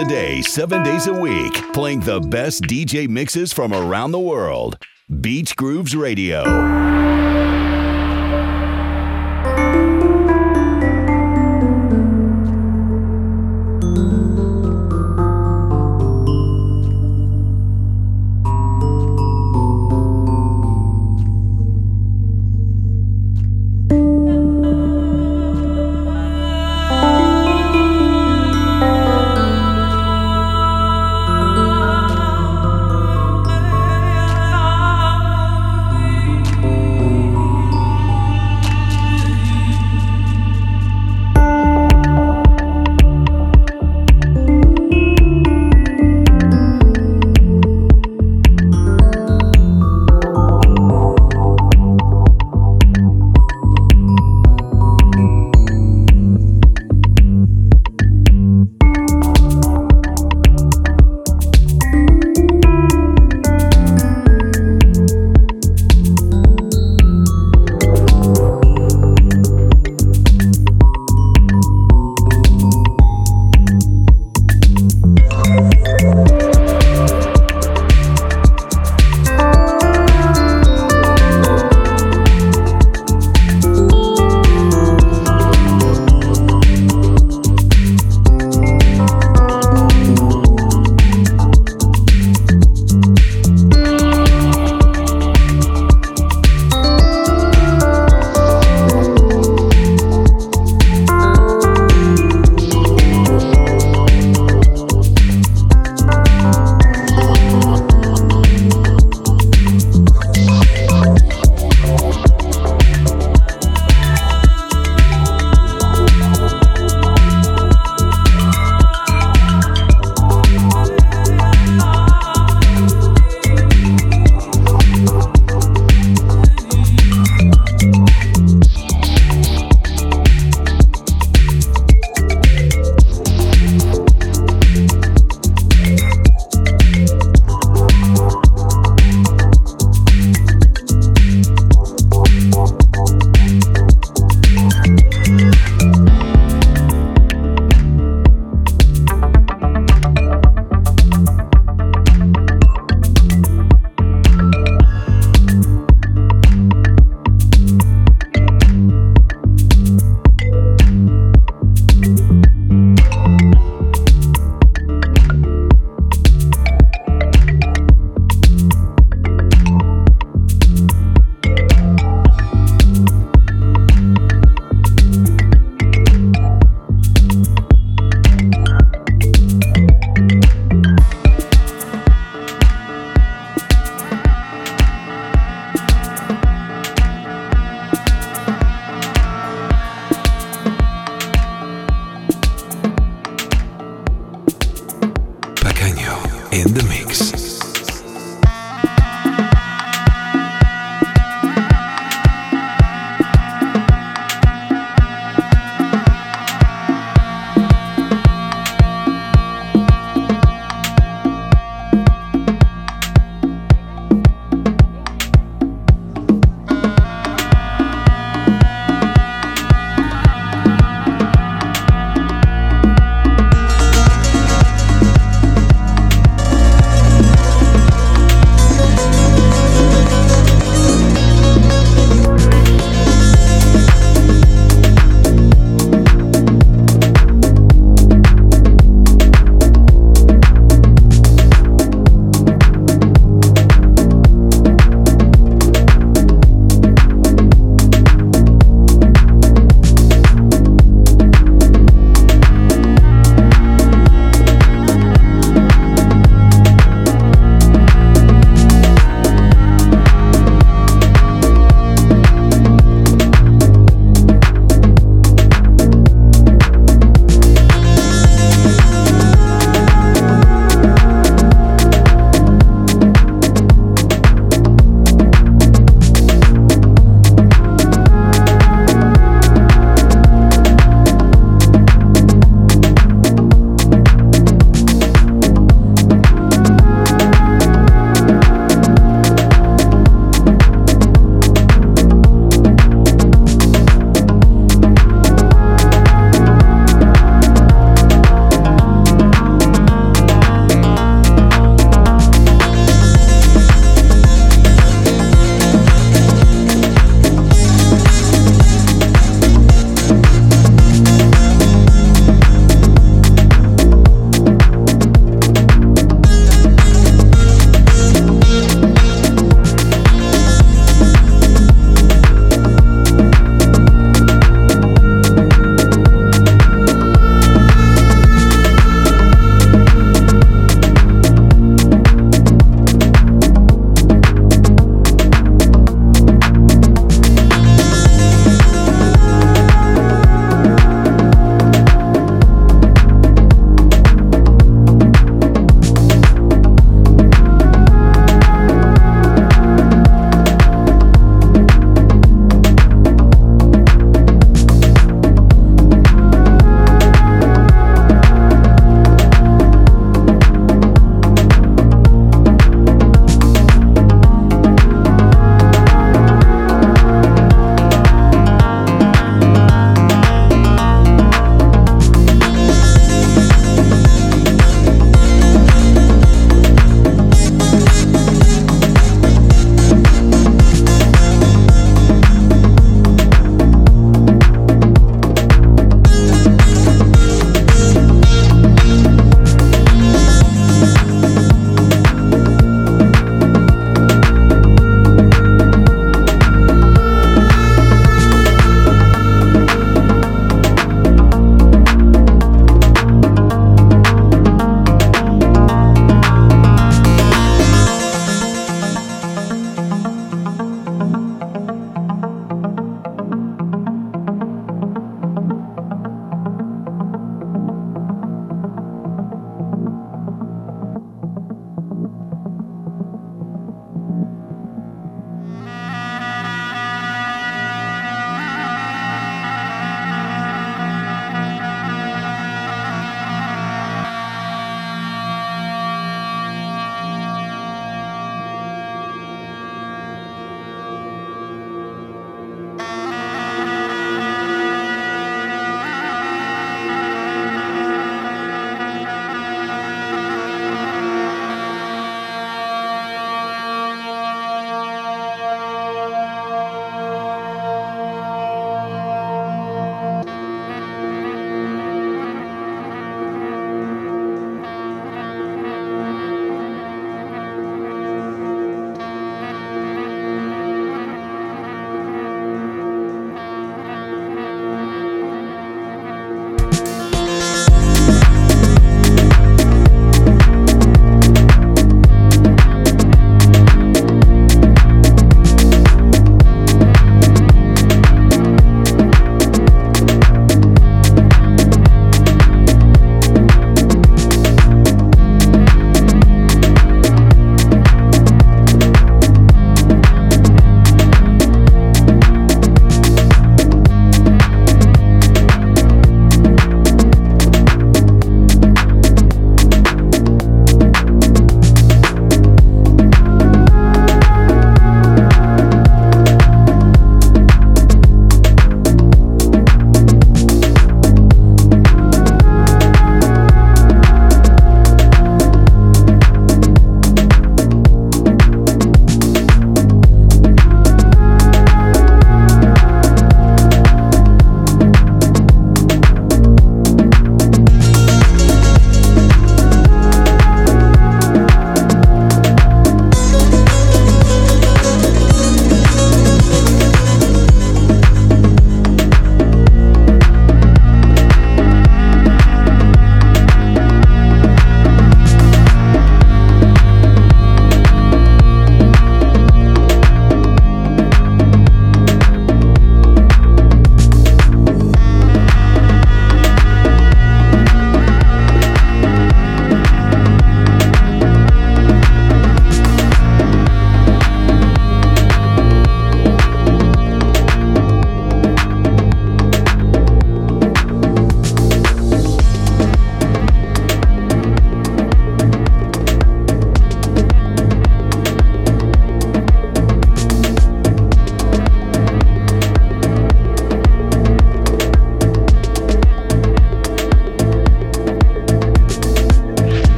a day, 7 days a week, playing the best DJ mixes from around the world. Beach Grooves Radio.